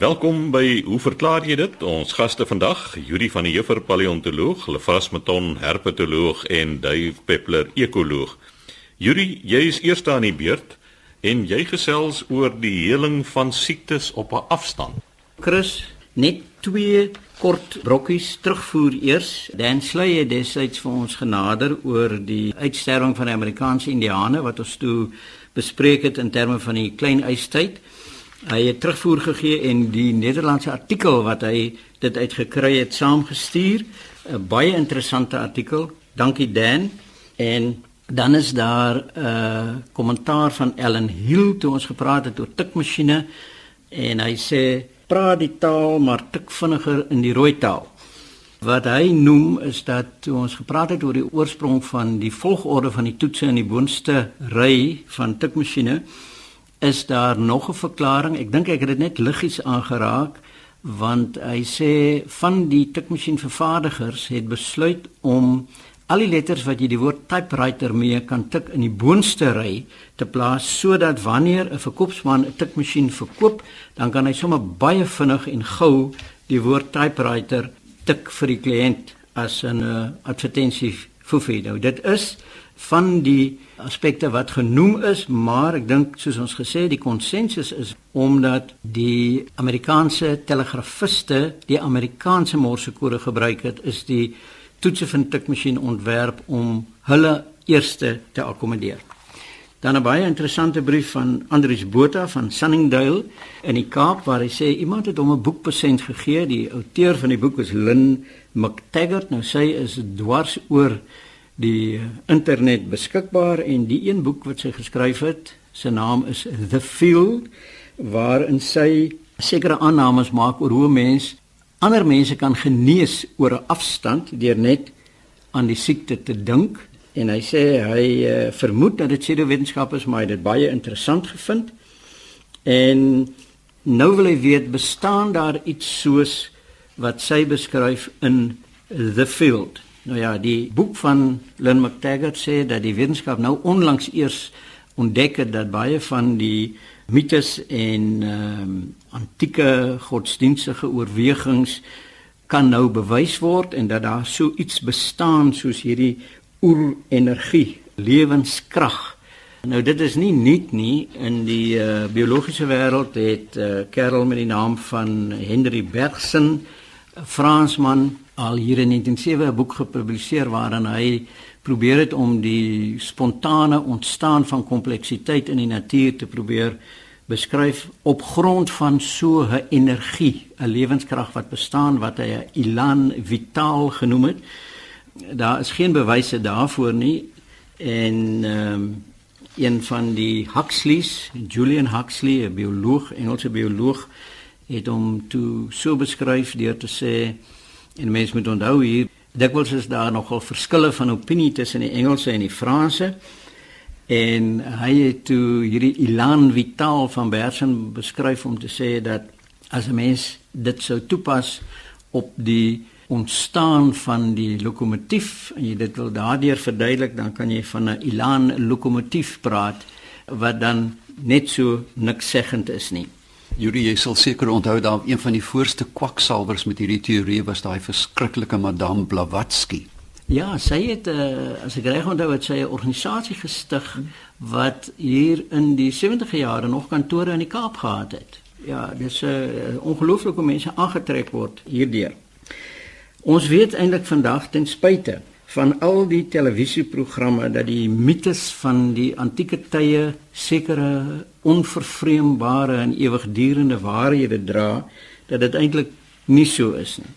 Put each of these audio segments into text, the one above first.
Welkom by Hoe verklaar jy dit? Ons gaste vandag, Yuri van die Juffer paleontoloog, Lefras Meton herpetoloog en Dave Peppler ekoloog. Yuri, jy is eerste aan die beurt en jy gesels oor die heling van siektes op 'n afstand. Chris, net twee kort brokkies terugvoer eers. Dan Sley het desyds vir ons genader oor die uitsterwing van die Amerikaanse Indiane wat ons toe bespreek het in terme van die klein ystyd. Hy het terugvoer gegee en die Nederlandse artikel wat hy dit uitgekry het saamgestuur. 'n Baie interessante artikel. Dankie Dan. En dan is daar 'n uh, kommentaar van Ellen Hill toe ons gepraat het oor tikmasjiene en hy sê praat die taal maar tik vinniger in die rooi taal. Wat hy noem is dat toe ons gepraat het oor die oorsprong van die volgorde van die toetse in die boonste ry van tikmasjiene is daar nog 'n verklaring. Ek dink ek het dit net liggies aangeraak want hy sê van die tikmasjien vervaardigers het besluit om al die letters wat jy die woord typewriter mee kan tik in die boonste ry te plaas sodat wanneer 'n verkoopsman 'n tikmasjien verkoop, dan kan hy sommer baie vinnig en gou die woord typewriter tik vir die kliënt as 'n uh, advertensie vir video. Dit is van die aspekte wat genoem is, maar ek dink soos ons gesê die konsensus is omdat die Amerikaanse telegrafiste die Amerikaanse morsekode gebruik het, is die toetse van tikmasjien ontwerp om hulle eerste te akkommodeer. Dan 'n baie interessante brief van Andrius Botha van Sunningdale in die Kaap waar hy sê iemand het hom 'n boekpasent gegee. Die outeur van die boek is Lynn McTaggart. Nou sy is dwars oor die internet beskikbaar en die een boek wat sy geskryf het, se naam is The Field waarin sy sekere aannames maak oor hoe mens ander mense kan genees oor 'n afstand deur net aan die siekte te dink. En hy sê hy uh, vermoed dat dit pseudowetenskap is maar hy het dit baie interessant gevind. En nou wil hy weet bestaan daar iets soos wat sy beskryf in The Field Nou ja, die boek van Lynn McTaggart sê dat die wetenskap nou onlangs eers ontdek het dat baie van die mites en ehm um, antieke godsdienstige oorwegings kan nou bewys word en dat daar so iets bestaan soos hierdie oerenergie, lewenskrag. Nou dit is nie nuut nie in die uh, biologiese wêreld het 'n uh, kerel met die naam van Henry Bergson, 'n Fransman al hier in 1907 'n boek gepubliseer waarin hy probeer het om die spontane ontstaan van kompleksiteit in die natuur te probeer beskryf op grond van so 'n energie, 'n lewenskrag wat bestaan wat hy 'n elan vital genoem het. Daar is geen bewyse daarvoor nie en ehm um, een van die Huxleys, Julian Huxley, 'n bioloog, Engelse bioloog, het hom toe so beskryf deur te sê En mense moet onthou hier dikwels is daar nogal verskille van opinie tussen die Engelse en die Franse. En hy het toe hierdie Elan Vital van Bergson beskryf om te sê dat as 'n mens dit sou toepas op die ontstaan van die lokomotief en jy dit wil daardeur verduidelik dan kan jy van 'n Elan lokomotief praat wat dan net so niks seggend is nie. Yuri, jy sal seker onthou dat een van die voorste kwaksalvers met hierdie teorie was daai verskriklike Madame Blavatsky. Ja, sy het uh, as ek reg onthou het sy 'n organisasie gestig wat hier in die 70e jare nog kantore in die Kaap gehad het. Ja, dis 'n uh, ongelooflik hoe mense aangetrek word hierdeur. Ons weet eintlik vandag ten spyte van al die televisieprogramme dat die mites van die antieke tye sekere onvervreembare en ewigdurende waarhede dra dat dit eintlik nie so is nie.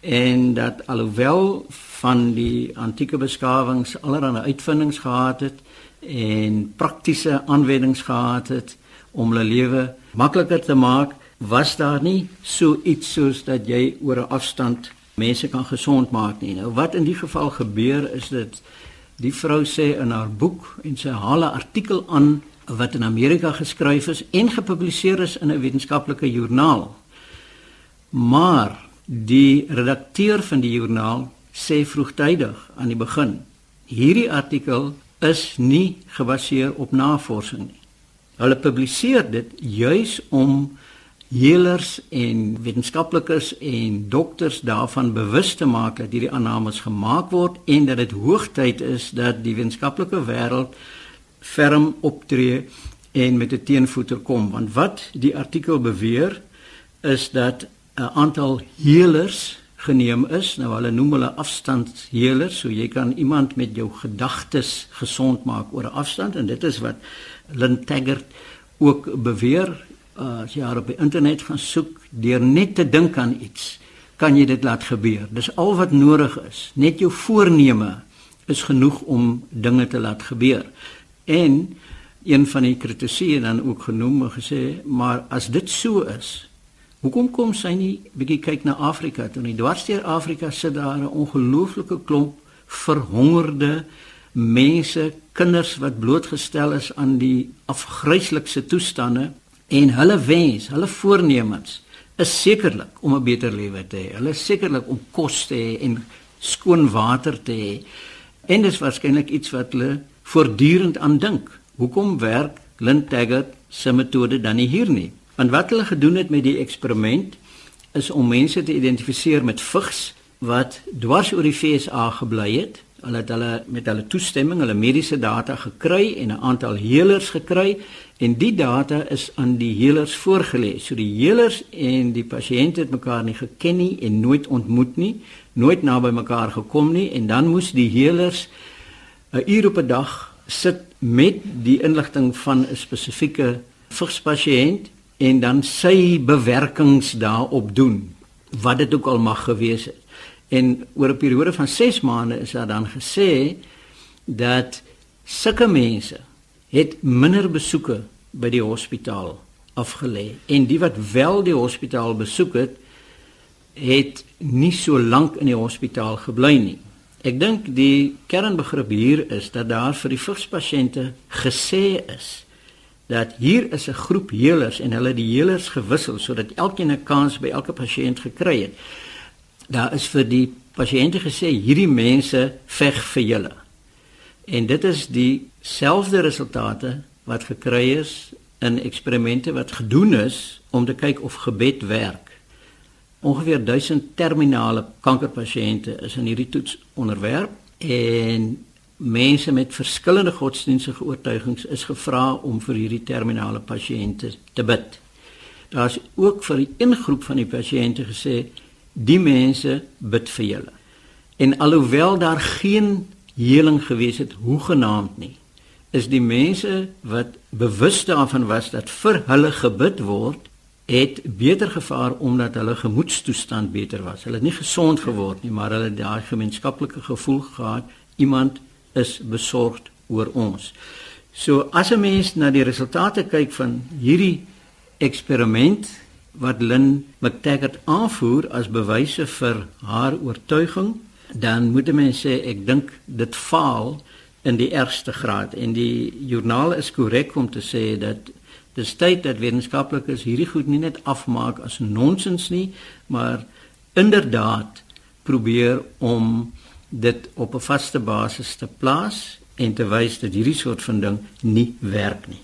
En dat alhoewel van die antieke beskawings allerlei uitvindings gehad het en praktiese aanwendings gehad het om hulle lewe makliker te maak was daar nie so iets soos dat jy oor 'n afstand mense kan gesond maak nie. Nou wat in die geval gebeur is dit die vrou sê in haar boek en sy haal 'n artikel aan wat in Amerika geskryf is en gepubliseer is in 'n wetenskaplike joernaal. Maar die redakteur van die joernaal sê vroegtydig aan die begin hierdie artikel is nie gebaseer op navorsing nie. Hulle publiseer dit juis om heelers en wetenskaplikes en dokters daarvan bewus te maak dat hierdie aannames gemaak word en dat dit hoogtyd is dat die wetenskaplike wêreld ferm optree en met 'n teenvoeter kom. Want wat die artikel beweer is dat 'n aantal heelers geneem is. Nou hulle noem hulle afstandsheelers so jy kan iemand met jou gedagtes gesond maak oor 'n afstand en dit is wat Lynn Taggart ook beweer as jy haar op die internet gaan soek deur net te dink aan iets kan jy dit laat gebeur. Dis al wat nodig is. Net jou voorneme is genoeg om dinge te laat gebeur. En een van die kritisie dan ook genoem en gesê maar as dit so is hoekom kom sy nie bietjie kyk na Afrika toe nie? Dwarsteer Afrika sit daar 'n ongelooflike klomp verhongerde mense kinders wat blootgestel is aan die afgryslikste toestande en hulle wens, hulle voornemens is sekerlik om 'n beter lewe te hê. Hulle is sekerlik om kos te hê en skoon water te hê. En dis waarskynlik iets wat hulle voortdurend aan dink. Hoekom werk Lynn Taggart se metode dan nie hier nie? Want wat hulle gedoen het met die eksperiment is om mense te identifiseer met vigs wat dwars oor die FSA gebly het Hulle het hulle met hulle toestemming hulle mediese data gekry en 'n aantal heelers gekry en die data is aan die heelers voorgelê. So die heelers en die pasiënt het mekaar nie geken nie en nooit ontmoet nie, nooit naby mekaar gekom nie en dan moes die heelers 'n uur op 'n dag sit met die inligting van 'n spesifieke vigspasiënt en dan sy bewerkings daarop doen wat dit ook al mag gewees het. En oor 'n periode van 6 maande is daar dan gesê dat sulke mense het minder besoeke by die hospitaal afgelê en die wat wel die hospitaal besoek het het nie so lank in die hospitaal gebly nie. Ek dink die kernbegrip hier is dat daar vir die vigspasiënte gesê is dat hier is 'n groep heelers en hulle die heelers gewissel sodat elkeen 'n kans by elke pasiënt gekry het daar is vir die pasiënte gesê hierdie mense veg vir julle. En dit is dieselfde resultate wat gekry is in eksperimente wat gedoen is om te kyk of gebed werk. Ongeveer 1000 terminale kankerpasiënte is aan hierdie toets onderwerp en mense met verskillende godsdienstige oortuigings is gevra om vir hierdie terminale pasiënte te bid. Daar's ook vir 'n groep van die pasiënte gesê die mense bid vir julle. En alhoewel daar geen heling gewees het hoegenaamd nie, is die mense wat bewus daarvan was dat vir hulle gebid word, het beter gevaar omdat hulle gemoedstoestand beter was. Hulle het nie gesond geword nie, maar hulle het daai gemeenskaplike gevoel gehad iemand is besorgd oor ons. So as 'n mens na die resultate kyk van hierdie eksperiment wat Lynn McTaggart aanvoer as bewyse vir haar oortuiging, dan moet mense sê ek dink dit faal in die ergste graad en die joernaal is korrek om te sê dat die tyd dat wetenskaplikes hierdie goed nie net afmaak as nonsens nie, maar inderdaad probeer om dit op 'n vaste basis te plaas en te wys dat hierdie soort van ding nie werk nie.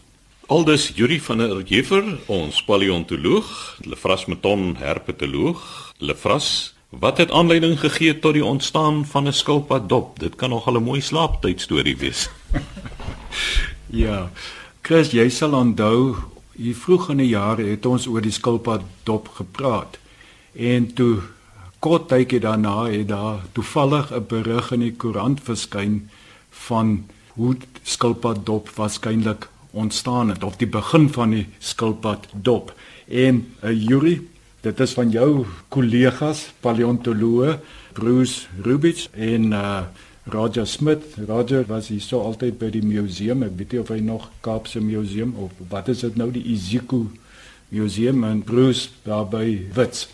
Aldus Yuri van der Jefer, ons paleontoloog, Lefras Meton herpetoloog. Lefras, wat het aanleiding gegee tot die ontstaan van 'n skilpad dop? Dit kan nogal 'n mooi slaaptyd storie wees. ja. Chris, jy sal onthou, hier vroeg in die jare het ons oor die skilpad dop gepraat. En toe kort tydjie daarna het daar toevallig 'n berig in die koerant verskyn van hoe skilpad dop waarskynlik ontstaan het of die begin van die skilpad dop. En 'n uh, eh, Yuri, dit is van jou kollegas paleontoloog Bruce Rubich en uh, Roger Smith. Roger was hier so altyd by die museum. Ek weet nie of hy nog Kaapse museum of wat is dit nou die Iziko museum en Bruce daar by Wits.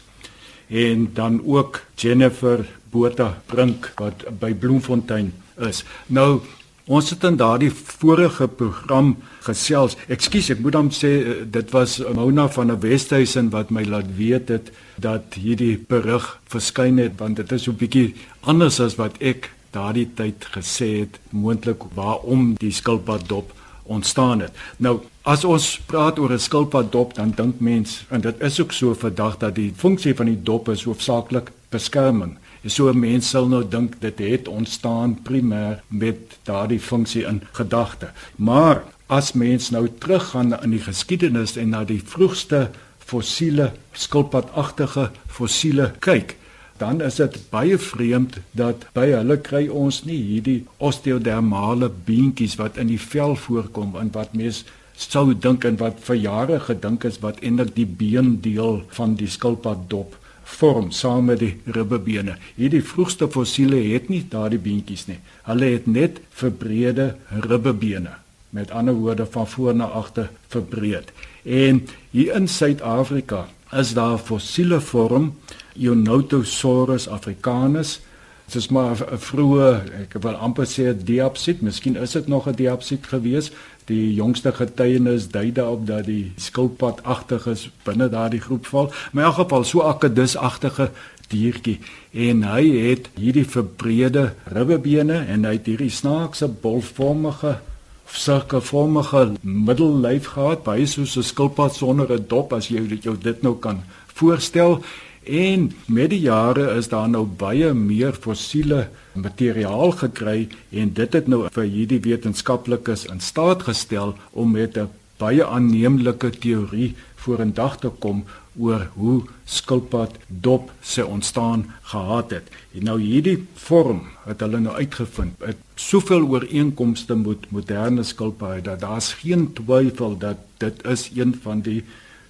En dan ook Jennifer Botha Brink wat by Bloemfontein is. Nou Ons het in daardie vorige program gesels. Ekskuus, ek moet dan sê eh, dit was Mona van der Westhuizen wat my laat weet het dat hierdie berig verskyn het want dit is 'n bietjie anders as wat ek daardie tyd gesê het moontlik waarom die skilpad dop ontstaan het. Nou, as ons praat oor 'n skilpad dop, dan dink mens en dit is ook so vandag dat die funksie van die dop is hoofsaaklik beskerming. So mense sal nou dink dit het ontstaan primêr met daardie funksie in gedagte. Maar as mens nou teruggaan in die geskiedenis en na die vroegste fossiele skilpadagtige fossiele kyk, dan is dit baie vreemd dat by hulle kry ons nie hierdie osteodermale beentjies wat in die vel voorkom en wat mens sou dink en wat vir jare gedink is wat eintlik die beendeel van die skilpaddop vorm saam met die ribbebene. Hierdie vroegste fossiele het nie daardie beentjies nie. Hulle het net verbreede ribbebene. Met ander woorde van voor na agter verbreed. En hier in Suid-Afrika is daar fossiele vorm Eunotosaurus africanus. Dit is maar 'n vroeë, ek wil amper sê 'n diapsied, miskien is dit nog 'n diapsied gewees. Die jongste getuienis dui daarop dat die skilpadagtiges binne daardie groep val. Maar in elk geval so akedusagtige diertjie. En hy het hierdie verbreede ribbebene en hy het hierdie snaakse bolvormige sirkelvormige middellyf gehad, baie soos 'n skilpad sonder 'n dop as jy jou dit nou kan voorstel En met die jare is daar nou baie meer fossiele materiaal gekry en dit het nou vir hierdie wetenskaplikes in staat gestel om met 'n baie aanneemlike teorie vorendag te kom oor hoe skilpad dop se ontstaan gehad het. En nou hierdie vorm het hulle nou uitgevind. Het soveel ooreenkomste met moderne skilpaaie dat daar's geen twyfel dat dit is een van die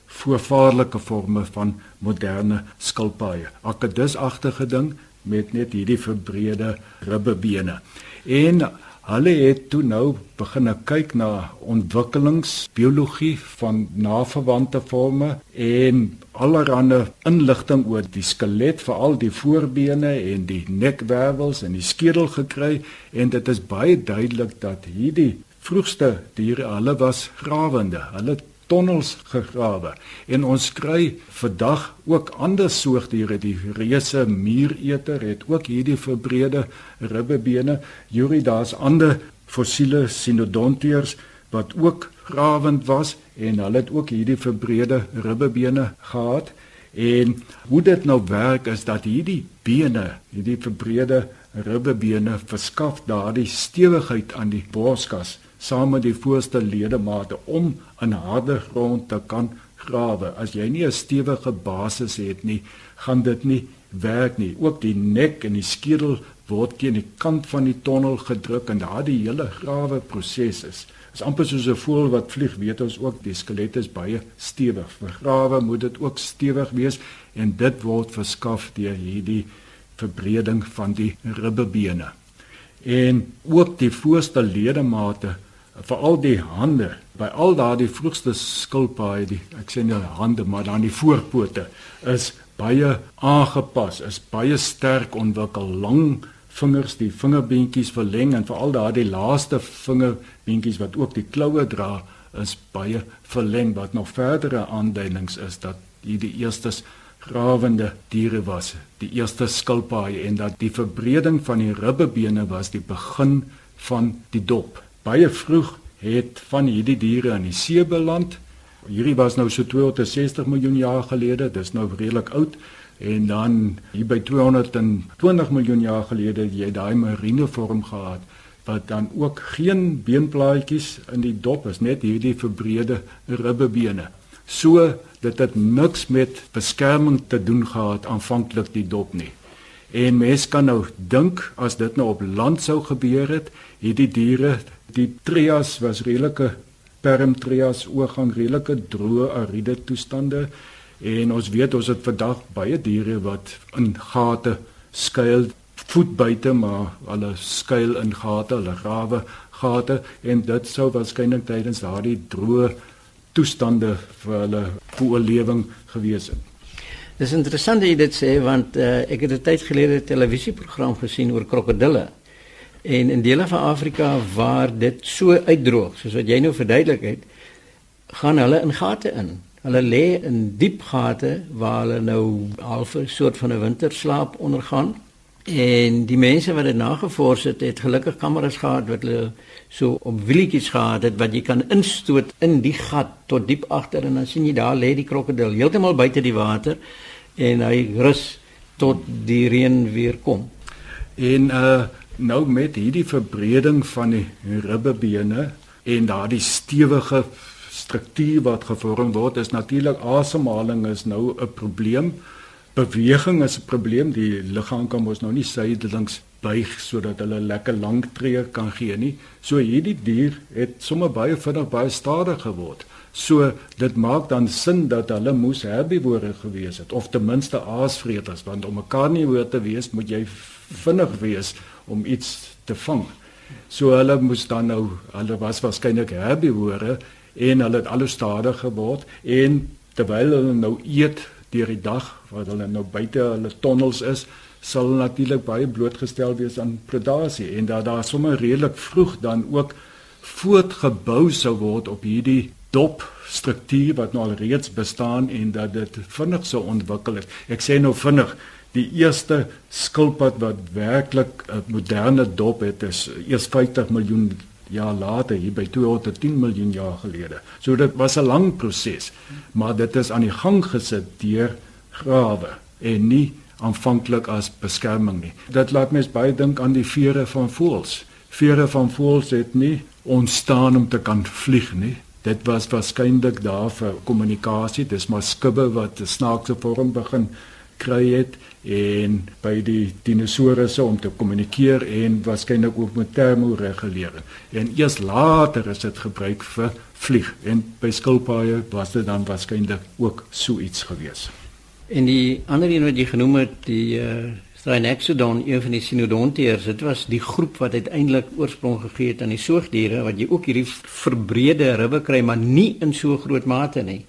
voorvaarlike forme van moderne skilpaaie. Akedusagtige ding met net hierdie verbreede ribbebene. En hulle het toe nou begin kyk na ontwikkelingsbiologie van naverwante forme en allerlei inligting oor die skelet, veral die voorbene en die nekwervels en die skedel gekry en dit is baie duidelik dat hierdie vroegste diere hulle was grawende. Hulle tonnels gegrawe. En ons kry vandag ook ander soogdiere die reuse muureter het ook hierdie verbreede ribbebene. Yuri daar's ander fossiele sinodontiërs wat ook grawend was en hulle het ook hierdie verbreede ribbebene gehad. En hoe dit nou werk is dat hierdie bene hierdie verbreede ribbebene verskaf daardie stewigheid aan die borskas saam met die voorste ledemate om in harde grond te kan grawe. As jy nie 'n stewige basis het nie, gaan dit nie werk nie. Ook die nek en die skedel word teen die kant van die tonnel gedruk en daardie hele grawe proses is. Is amper soos 'n voël wat vlieg, weet ons ook die skelet is baie stewig. Vir grawe moet dit ook stewig wees en dit word verskaf deur hierdie verbreding van die ribbebene. En ook die voorste ledemate veral die hande by al daardie vroegste skilpaaie die ek sê nie hande maar dan die voorpote is baie aangepas is baie sterk ontwikkel. Lang vingers die vingerbeentjies verleng en veral daardie laaste vingerbeentjies wat ook die kloue dra is baie verleng wat nog verdere aanduidings is dat hierdie eerstes grawende diere was die eerste skilpaaie en dat die verbreding van die ribbebene was die begin van die dop baie vroeg het van hierdie diere in die see beland. Hierdie was nou so 260 miljoen jaar gelede, dis nou redelik oud. En dan hier by 220 miljoen jaar gelede het jy daai marine vorm gehad wat dan ook geen beenplaatjies in die dop is, net hierdie verbreede ribbebene. So dit het niks met beskerming te doen gehad aanvanklik die dop nie. En mens kan nou dink as dit nou op land sou gebeur het, hierdie diere die trias was redelike permtrias oorgang redelike droë ariede toestande en ons weet ons het vandag baie diere wat in gate skuil voet buite maar hulle skuil in gate hulle grawe gate en dit sou waarskynlik tydens daardie droë toestande vir hulle oorlewing gewees het. Dis interessant dat jy dit sê want uh, ek het 'n tyd gelede 'n televisieprogram gesien oor krokodille. En in dele van Afrika waar dit so uitdroog, soos wat jy nou verduidelik het, gaan hulle in gate in. Hulle lê in diep gate waar hulle nou half 'n soort van 'n winterslaap ondergaan En die mense wat dit nagevors het, het gelukkig kameras gehad wat hulle so op wielietjies gehad het wat jy kan instoot in die gat tot diep agter en dan sien jy daar lê die krokodil heeltemal buite die water en hy rus tot die reën weer kom. En uh nou met hierdie verbreding van die ribbebene en daardie stewige struktuur wat gevorm word is natuurlik asemhaling is nou 'n probleem. Beweging is 'n probleem. Die liggaam kan mos nou nie sydelings buig sodat hulle lekker lank tree kan gee nie. So hierdie dier het sommer baie vinnig baie stadig geword. So dit maak dan sin dat hulle moes herbivore gewees het of ten minste aasvreters want om 'n karnivoor te wees moet jy vinnig wees om iets te vang. So hulle moes dan nou hulle was waarskynlik herbivore en hulle het alles stadiger geword en terwyl hulle nou eet deur die dag wat hulle nou buite hulle tonnels is sal natuurlik baie blootgestel wees aan predasie en dat daar sommer redelik vroeg dan ook voortgebou sou word op hierdie dop struktuur wat nou al reeds bestaan en dat dit vinnig sou ontwikkel het. Ek sê nou vinnig, die eerste skilpad wat werklik 'n moderne dop het is eers 50 miljoen jaar later hier by 210 miljoen jaar gelede. So dit was 'n lang proses, maar dit is aan die gang gesit deur grawe en nie aanvanklik as beskerming nie. Dit laat mens baie dink aan die vere van voëls. Vere van voëls het nie ontstaan om te kan vlieg nie. Dit was waarskynlik daar vir kommunikasie. Dis maar skubbe wat 'n snaakse vorm begin kry het en by die dinosourusse om te kommunikeer en waarskynlik ook met termoregulering. En eers later is dit gebruik vir vlieg en by skilpaaie was dit dan waarskynlik ook so iets gewees. En die ander een wat jy genoem het, die uh Strenexodon, een van die Synodontiërs, dit was die groep wat uiteindelik oorsprong gegee het aan die soogdiere wat jy ook hierdie verbrede ribbe kry, maar nie in so groot mate nie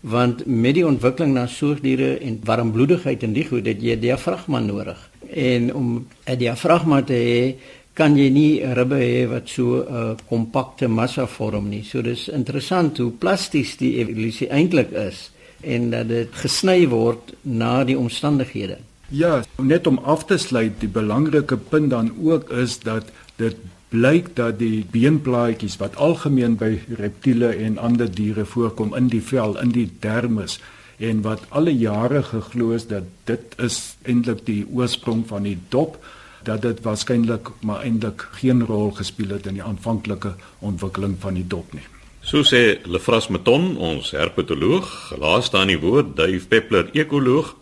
want met die ontwikkeling na soogdiere en warmbloedigheid en die goed het jy 'n diafragma nodig. En om 'n diafragma te hê, kan jy nie ribbe hê wat so 'n uh, kompakte massa vorm nie. So dis interessant hoe plasties die evolusie eintlik is en dat dit gesny word na die omstandighede. Ja, net om af te sluit, die belangrike punt dan ook is dat dit blyk dat die beenplaatjies wat algemeen by reptiele en ander diere voorkom in die vel, in die dermis en wat alle jare geglo is dat dit is eintlik die oorsprong van die dop dat dit waarskynlik maar eintlik geen rol gespeel het in die aanvanklike ontwikkeling van die dop nie. So sê Lefras Meton, ons herpetoloog, laaste aan die woord Dave Peppler, ekoloog.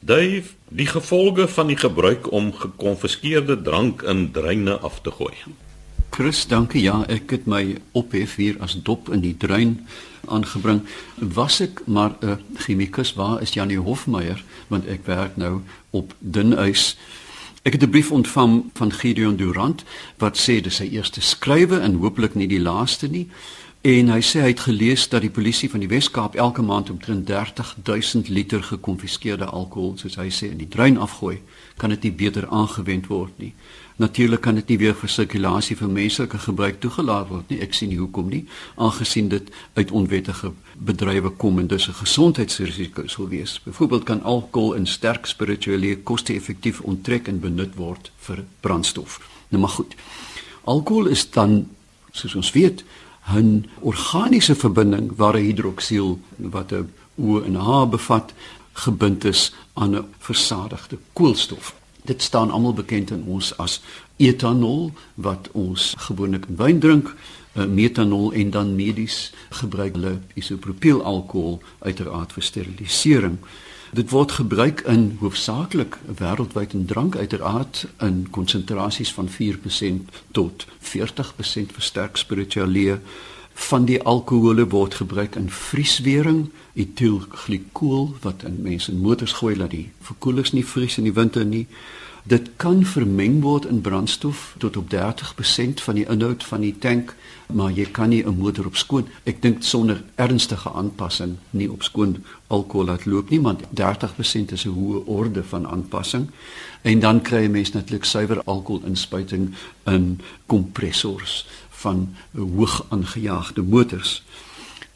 Dave, die gevolge van die gebruik om gekonfiskeerde drank in dreine af te gooi. Chris, dankie. Ja, ek het my ophef hier as dop in die drein aangebring. Was ek maar 'n chemikus, waar is Janie Hofmeyer, want ek werk nou op dun ys. Ek het 'n brief ontvang van Gideon Durant wat sê dis sy eerste skrywe en hooplik nie die laaste nie. En hy sê hy het gelees dat die polisie van die Wes-Kaap elke maand omtrent 30000 liter gekonfiskeerde alkohol, soos hy sê, in die drein afgooi. Kan dit nie beter aangewend word nie? Natuurlik kan dit nie weer vir sirkulasie vir menslike gebruik toegelaat word nie. Ek sien nie hoekom nie, aangesien dit uit onwettige bedrywe kom en dus 'n gesondheidsrisiko sou wees. Byvoorbeeld kan alkohol in sterk spirituele koste-effektief onttrek en benut word vir brandstof. Nou maar goed. Alkohol is dan soos ons weet 'n organiese verbinding waar 'n hidroksiel wat 'n O en H bevat gebind is aan 'n versadigde koolstof. Dit staan almal bekend in ons as etanol wat ons gewoonlik in wyn drink, uh, metanol en dan medies gebruik hulle isopropiel alkohol uiteraard vir sterilisering. Dit word gebruik in hoofsaaklik wêreldwyd in drank uiteraard in konsentrasies van 4% tot 40% vir sterk spirituele van die alkohole word gebruik in vrieswering, etielglikool wat in mense in motors gooi dat die verkoelers nie vries in die winter nie. Dit kan vermeng word in brandstof tot op 30% van die inhoud van die tank, maar jy kan nie 'n motor op skoon. Ek dink sonder ernstige aanpassing nie op skoon alkohol laat loop nie, want 30% is 'n hoë orde van aanpassing. En dan kry jy mens natuurlik suiwer alkohol inspuiting in kompressors van hoog aangejaagde motors.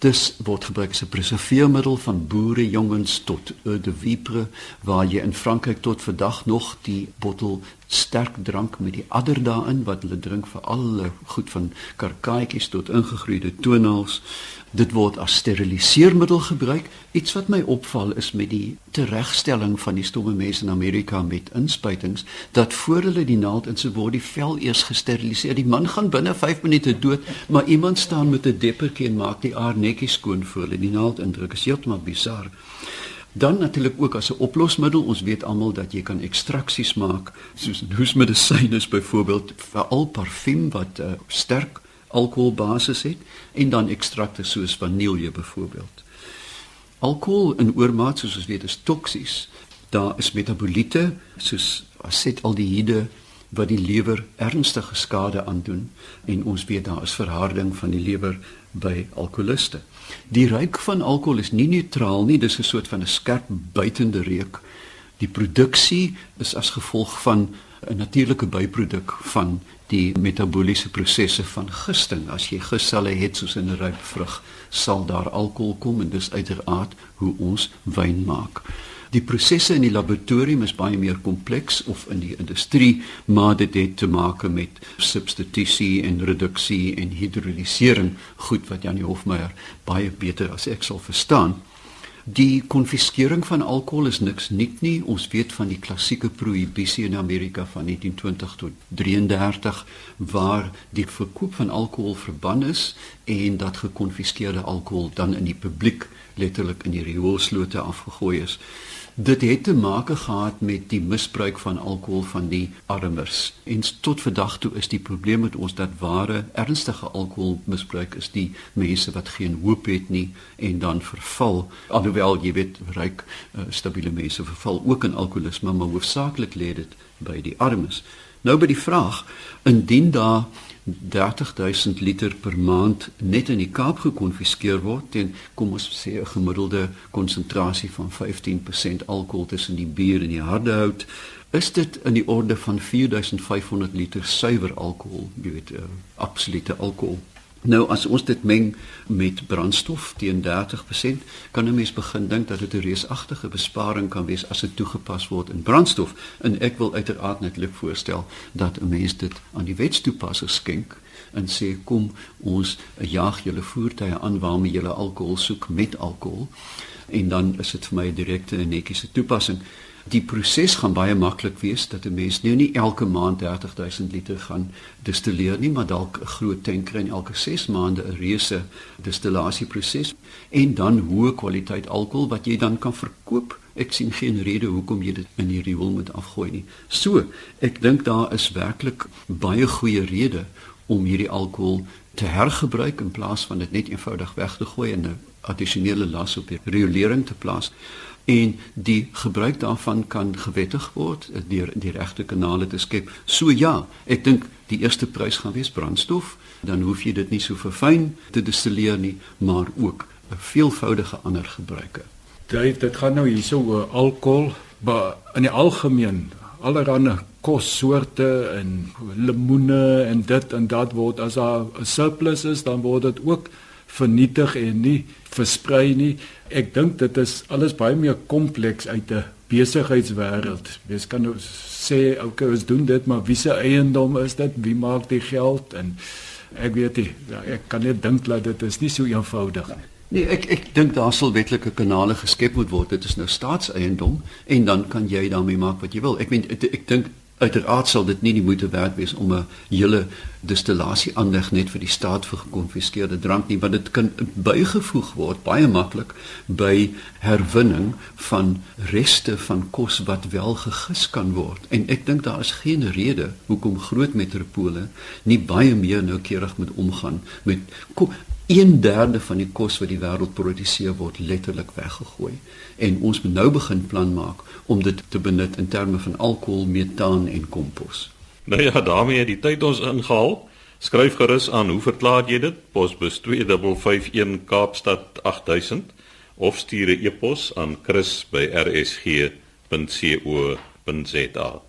Dis word gebruik as 'n preserveermiddel van boere jongens tot eau de vivre waar jy in Frankryk tot vandag nog die bottel sterk drank met die adder daarin wat hulle drink vir alle goed van karkaatjies tot ingegroeide toenails. Dit word as steriliseermiddel gebruik. Iets wat my opval is met die teregstelling van die stomme mense in Amerika met inspuitings dat voor hulle die naald in se word die vel eers gesteriliseer. Die man gaan binne 5 minute dood, maar iemand staan met 'n deppertjie en maak die aar netjies skoon voor hulle die naald indruk. Is heeltemal bizar. Dan natuurlik ook as 'n oplosmiddel. Ons weet almal dat jy kan ekstraksies maak soos hoesmedisyne byvoorbeeld vir al parfuum wat uh, sterk alkoholbasis het en dan ekstrakte soos vanilje byvoorbeeld. Alkohol in oormaat soos ons weet is toksies. Daar is metaboliete soos asetaldehiede wat die lewer ernstige skade aandoen en ons weet daar is verharding van die lewer by alkoholiste. Die reuk van alkohol is nie neutraal nie, dis 'n soort van 'n skerp buitende reuk. Die produksie is as gevolg van 'n natuurlike byproduk van die metabooliese prosesse van gisting. As jy gisselle het soos in 'n ryp vrug, sal daar alkohol kom en dis uiteraard hoe ons wyn maak. Die prosesse in die laboratorium is baie meer kompleks of in die industrie, maar dit het te maak met substitusie en reduksie en hidrolisering, goed wat Janie Hofmeyer baie beter as ek sal verstaan. Die konfiskering van alkohol is niks nuut nie. Ons weet van die klassieke prohibisie in Amerika van 1920 tot 33 waar die verkoop van alkohol verbân is en dat gekonfiskeerde alkohol dan in die publiek letterlik in die rioolslote afgegooi is. Dit het te maak gehad met die misbruik van alkohol van die armers. En tot vandag toe is die probleem met ons dat ware ernstige alkoholmisbruik is die mense wat geen hoop het nie en dan verval. Alhoewel jy weet ryk uh, stabiele mense verval ook in alkoholisme, maar hoofsaaklik lê dit by die armes. Nou by die vraag, indien daar 30000 liter per maand net in die Kaap gekonfiskeer word en kom ons sê 'n gemiddelde konsentrasie van 15% alkohol tussen die bier en die harde hout is dit in die orde van 4500 liter suiwer alkohol jy weet uh, absolute alkohol Nou as ons dit meng met brandstof teen 30%, kan 'n mens begin dink dat dit 'n reusagtige besparing kan wees as dit toegepas word in brandstof. En ek wil uiteraard net lik voorstel dat 'n mens dit aan die wetstoepassers skenk en sê kom ons jaag julle voertuie aan waarmee julle alkohol soek met alkohol en dan is dit vir my 'n direkte en netjiese toepassing. Die proses gaan baie maklik wees dat 'n mens nou nie elke maand 30000 liter gaan distilleer nie, maar dalk 'n groot tanker en elke 6 maande 'n reuse distillasieproses en dan hoë kwaliteit alkohol wat jy dan kan verkoop. Ek sien geen rede hoekom jy dit in die riool moet afgooi nie. So, ek dink daar is werklik baie goeie redes om hierdie alkohol te hergebruik in plaas van dit net eenvoudig weg te gooi en 'n addisionele las op die riolering te plaas en die gebruik daarvan kan gewettig word deur die regte kanale te skep. So ja, ek dink die eerste prys gaan wees brandstof, dan hoef jy dit nie so verfyn te destilleer nie, maar ook 'n veelvoudige ander gebruike. Dit dit gaan nou hierso oor alkohol, maar in die algemeen allerlei kossoorte en lemoene en dit en dat word as daar 'n surplus is, dan word dit ook vernietig en nie versprei nie. Ek dink dit is alles baie meer kompleks uit 'n besigheidswêreld. Mens kan nou sê okay, ons doen dit, maar wie se eiendom is dit? Wie maak die geld en ek weet nie. Ja, ek kan net dink dat dit is nie so eenvoudig nie. Nee, ek ek dink daar sal wetlike kanale geskep moet word. Dit is nou staatseiendom en dan kan jy daarmee maak wat jy wil. Ek meen ek, ek dink uiteraard sal dit nie die moeite werd wees om 'n hele distillasie aanleg net vir die staat vir gekonfiskeerde drank nie, want dit kan bygevoeg word baie maklik by herwinning van reste van kos wat wel gegis kan word. En ek dink daar is geen rede hoekom groot metropole nie baie meer noukeurig moet omgaan met 1/3 van die kos wat die wêreld produseer word letterlik weggegooi en ons moet nou begin plan maak om dit te benut in terme van alkohol, metaan en kompos. Nou ja, daarmee het die tyd ons ingehaal. Skryf gerus aan, hoe verklaar jy dit? Posbus 2551 Kaapstad 8000 of stuur 'n e-pos aan chris@rsg.co.za.